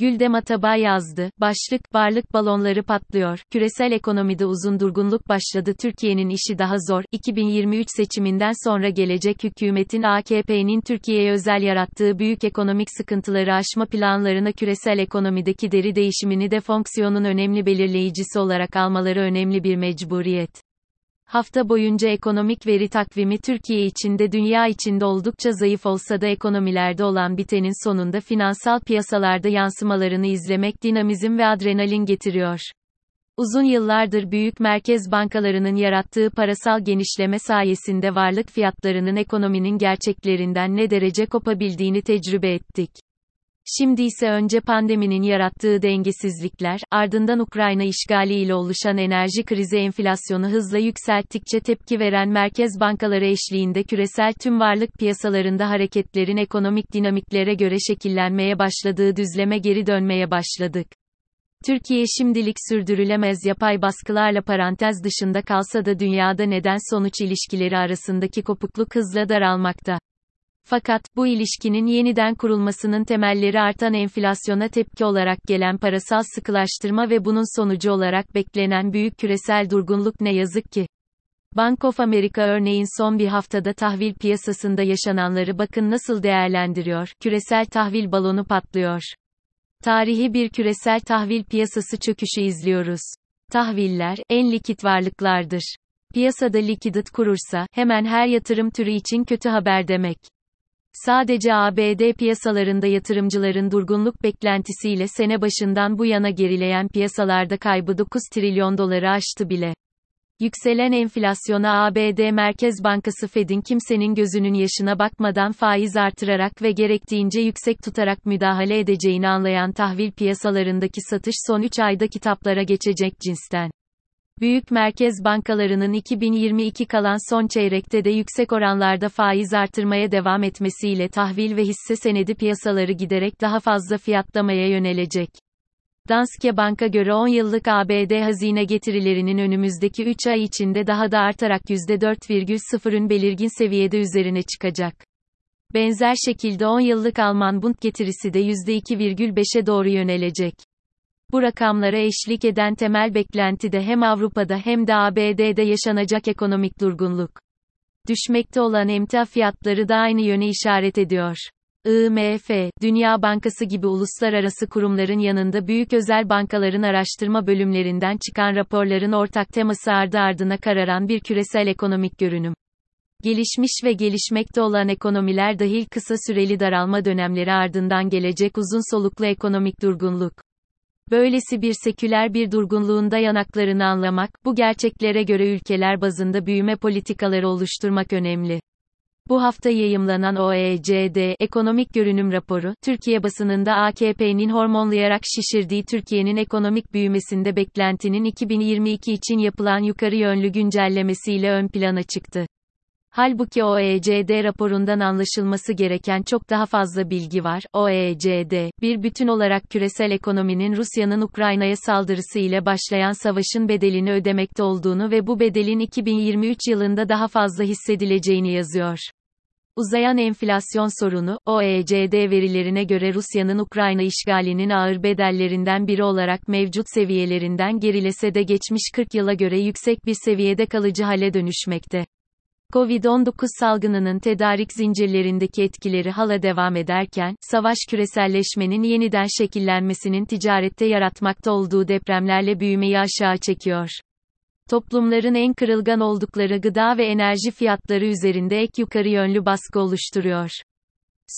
Güldem Atabay yazdı. Başlık, varlık balonları patlıyor. Küresel ekonomide uzun durgunluk başladı. Türkiye'nin işi daha zor. 2023 seçiminden sonra gelecek hükümetin AKP'nin Türkiye'ye özel yarattığı büyük ekonomik sıkıntıları aşma planlarına küresel ekonomideki deri değişimini de fonksiyonun önemli belirleyicisi olarak almaları önemli bir mecburiyet. Hafta boyunca ekonomik veri takvimi Türkiye içinde dünya içinde oldukça zayıf olsa da ekonomilerde olan bitenin sonunda finansal piyasalarda yansımalarını izlemek dinamizm ve adrenalin getiriyor. Uzun yıllardır büyük merkez bankalarının yarattığı parasal genişleme sayesinde varlık fiyatlarının ekonominin gerçeklerinden ne derece kopabildiğini tecrübe ettik. Şimdi ise önce pandeminin yarattığı dengesizlikler, ardından Ukrayna işgali ile oluşan enerji krizi enflasyonu hızla yükselttikçe tepki veren merkez bankaları eşliğinde küresel tüm varlık piyasalarında hareketlerin ekonomik dinamiklere göre şekillenmeye başladığı düzleme geri dönmeye başladık. Türkiye şimdilik sürdürülemez yapay baskılarla parantez dışında kalsa da dünyada neden sonuç ilişkileri arasındaki kopukluk hızla daralmakta. Fakat, bu ilişkinin yeniden kurulmasının temelleri artan enflasyona tepki olarak gelen parasal sıkılaştırma ve bunun sonucu olarak beklenen büyük küresel durgunluk ne yazık ki. Bank of America örneğin son bir haftada tahvil piyasasında yaşananları bakın nasıl değerlendiriyor, küresel tahvil balonu patlıyor. Tarihi bir küresel tahvil piyasası çöküşü izliyoruz. Tahviller, en likit varlıklardır. Piyasada likidit kurursa, hemen her yatırım türü için kötü haber demek. Sadece ABD piyasalarında yatırımcıların durgunluk beklentisiyle sene başından bu yana gerileyen piyasalarda kaybı 9 trilyon doları aştı bile. Yükselen enflasyona ABD Merkez Bankası Fed'in kimsenin gözünün yaşına bakmadan faiz artırarak ve gerektiğince yüksek tutarak müdahale edeceğini anlayan tahvil piyasalarındaki satış son 3 ayda kitaplara geçecek cinsten. Büyük merkez bankalarının 2022 kalan son çeyrekte de yüksek oranlarda faiz artırmaya devam etmesiyle tahvil ve hisse senedi piyasaları giderek daha fazla fiyatlamaya yönelecek. Danske Bank'a göre 10 yıllık ABD hazine getirilerinin önümüzdeki 3 ay içinde daha da artarak %4,0'ün belirgin seviyede üzerine çıkacak. Benzer şekilde 10 yıllık Alman Bund getirisi de %2,5'e doğru yönelecek. Bu rakamlara eşlik eden temel beklenti de hem Avrupa'da hem de ABD'de yaşanacak ekonomik durgunluk. Düşmekte olan emtia fiyatları da aynı yöne işaret ediyor. IMF, Dünya Bankası gibi uluslararası kurumların yanında büyük özel bankaların araştırma bölümlerinden çıkan raporların ortak teması ardı ardına kararan bir küresel ekonomik görünüm. Gelişmiş ve gelişmekte olan ekonomiler dahil kısa süreli daralma dönemleri ardından gelecek uzun soluklu ekonomik durgunluk. Böylesi bir seküler bir durgunluğun dayanaklarını anlamak, bu gerçeklere göre ülkeler bazında büyüme politikaları oluşturmak önemli. Bu hafta yayımlanan OECD Ekonomik Görünüm Raporu, Türkiye basınında AKP'nin hormonlayarak şişirdiği Türkiye'nin ekonomik büyümesinde beklentinin 2022 için yapılan yukarı yönlü güncellemesiyle ön plana çıktı. Halbuki OECD raporundan anlaşılması gereken çok daha fazla bilgi var. OECD, bir bütün olarak küresel ekonominin Rusya'nın Ukrayna'ya saldırısı ile başlayan savaşın bedelini ödemekte olduğunu ve bu bedelin 2023 yılında daha fazla hissedileceğini yazıyor. Uzayan enflasyon sorunu, OECD verilerine göre Rusya'nın Ukrayna işgalinin ağır bedellerinden biri olarak mevcut seviyelerinden gerilese de geçmiş 40 yıla göre yüksek bir seviyede kalıcı hale dönüşmekte. Covid-19 salgınının tedarik zincirlerindeki etkileri hala devam ederken, savaş küreselleşmenin yeniden şekillenmesinin ticarette yaratmakta olduğu depremlerle büyümeyi aşağı çekiyor. Toplumların en kırılgan oldukları gıda ve enerji fiyatları üzerinde ek yukarı yönlü baskı oluşturuyor.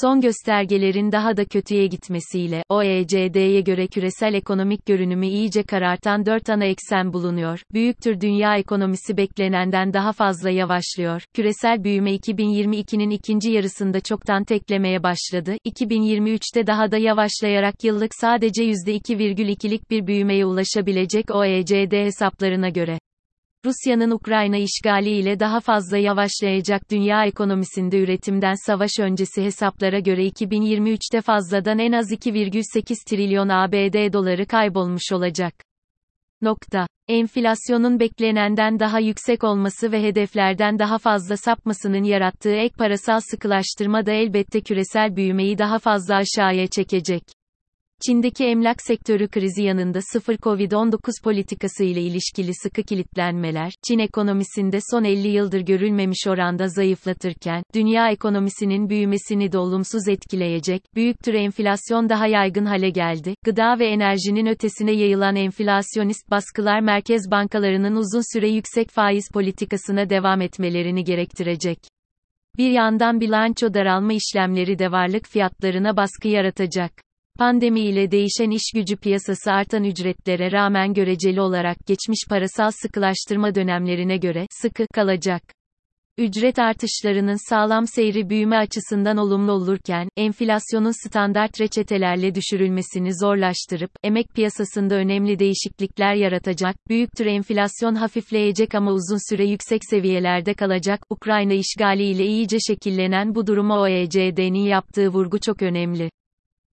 Son göstergelerin daha da kötüye gitmesiyle, OECD'ye göre küresel ekonomik görünümü iyice karartan dört ana eksen bulunuyor. Büyüktür dünya ekonomisi beklenenden daha fazla yavaşlıyor. Küresel büyüme 2022'nin ikinci yarısında çoktan teklemeye başladı. 2023'te daha da yavaşlayarak yıllık sadece %2,2'lik bir büyümeye ulaşabilecek OECD hesaplarına göre. Rusya'nın Ukrayna işgali ile daha fazla yavaşlayacak dünya ekonomisinde üretimden savaş öncesi hesaplara göre 2023'te fazladan en az 2,8 trilyon ABD doları kaybolmuş olacak. Nokta. Enflasyonun beklenenden daha yüksek olması ve hedeflerden daha fazla sapmasının yarattığı ek parasal sıkılaştırma da elbette küresel büyümeyi daha fazla aşağıya çekecek. Çin'deki emlak sektörü krizi yanında sıfır Covid-19 politikası ile ilişkili sıkı kilitlenmeler, Çin ekonomisinde son 50 yıldır görülmemiş oranda zayıflatırken, dünya ekonomisinin büyümesini de olumsuz etkileyecek, büyüktür enflasyon daha yaygın hale geldi, gıda ve enerjinin ötesine yayılan enflasyonist baskılar merkez bankalarının uzun süre yüksek faiz politikasına devam etmelerini gerektirecek. Bir yandan bilanço daralma işlemleri de varlık fiyatlarına baskı yaratacak. Pandemi ile değişen iş gücü piyasası artan ücretlere rağmen göreceli olarak geçmiş parasal sıkılaştırma dönemlerine göre sıkı kalacak. Ücret artışlarının sağlam seyri büyüme açısından olumlu olurken, enflasyonun standart reçetelerle düşürülmesini zorlaştırıp, emek piyasasında önemli değişiklikler yaratacak, büyüktür enflasyon hafifleyecek ama uzun süre yüksek seviyelerde kalacak, Ukrayna işgali ile iyice şekillenen bu duruma OECD'nin yaptığı vurgu çok önemli.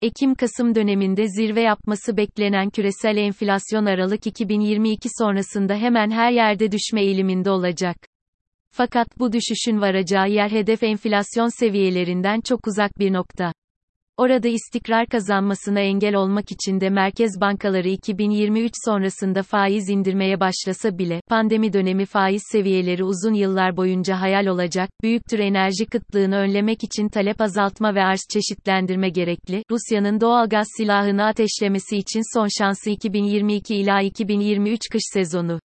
Ekim-Kasım döneminde zirve yapması beklenen küresel enflasyon Aralık 2022 sonrasında hemen her yerde düşme eğiliminde olacak. Fakat bu düşüşün varacağı yer hedef enflasyon seviyelerinden çok uzak bir nokta. Orada istikrar kazanmasına engel olmak için de merkez bankaları 2023 sonrasında faiz indirmeye başlasa bile, pandemi dönemi faiz seviyeleri uzun yıllar boyunca hayal olacak, büyüktür enerji kıtlığını önlemek için talep azaltma ve arz çeşitlendirme gerekli, Rusya'nın doğal gaz silahını ateşlemesi için son şansı 2022 ila 2023 kış sezonu.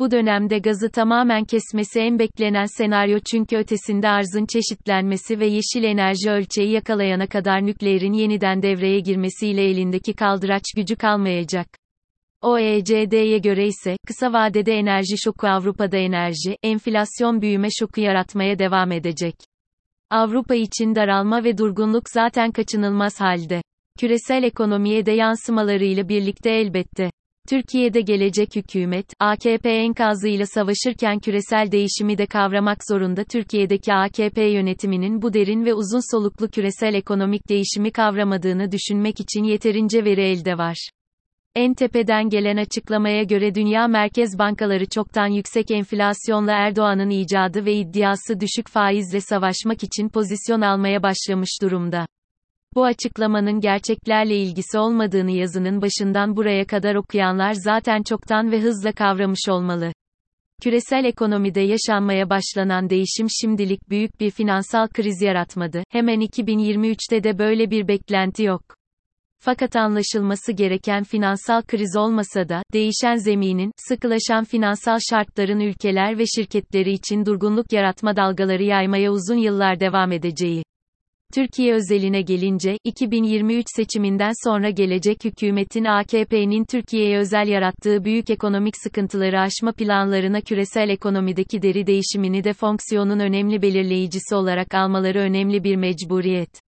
Bu dönemde gazı tamamen kesmesi en beklenen senaryo çünkü ötesinde arzın çeşitlenmesi ve yeşil enerji ölçeği yakalayana kadar nükleerin yeniden devreye girmesiyle elindeki kaldıraç gücü kalmayacak. OECD'ye göre ise, kısa vadede enerji şoku Avrupa'da enerji, enflasyon büyüme şoku yaratmaya devam edecek. Avrupa için daralma ve durgunluk zaten kaçınılmaz halde. Küresel ekonomiye de yansımalarıyla birlikte elbette. Türkiye'de gelecek hükümet, AKP enkazıyla savaşırken küresel değişimi de kavramak zorunda. Türkiye'deki AKP yönetiminin bu derin ve uzun soluklu küresel ekonomik değişimi kavramadığını düşünmek için yeterince veri elde var. En tepeden gelen açıklamaya göre dünya merkez bankaları çoktan yüksek enflasyonla Erdoğan'ın icadı ve iddiası düşük faizle savaşmak için pozisyon almaya başlamış durumda. Bu açıklamanın gerçeklerle ilgisi olmadığını yazının başından buraya kadar okuyanlar zaten çoktan ve hızla kavramış olmalı. Küresel ekonomide yaşanmaya başlanan değişim şimdilik büyük bir finansal kriz yaratmadı. Hemen 2023'te de böyle bir beklenti yok. Fakat anlaşılması gereken finansal kriz olmasa da, değişen zeminin, sıkılaşan finansal şartların ülkeler ve şirketleri için durgunluk yaratma dalgaları yaymaya uzun yıllar devam edeceği. Türkiye özeline gelince, 2023 seçiminden sonra gelecek hükümetin AKP'nin Türkiye'ye özel yarattığı büyük ekonomik sıkıntıları aşma planlarına küresel ekonomideki deri değişimini de fonksiyonun önemli belirleyicisi olarak almaları önemli bir mecburiyet.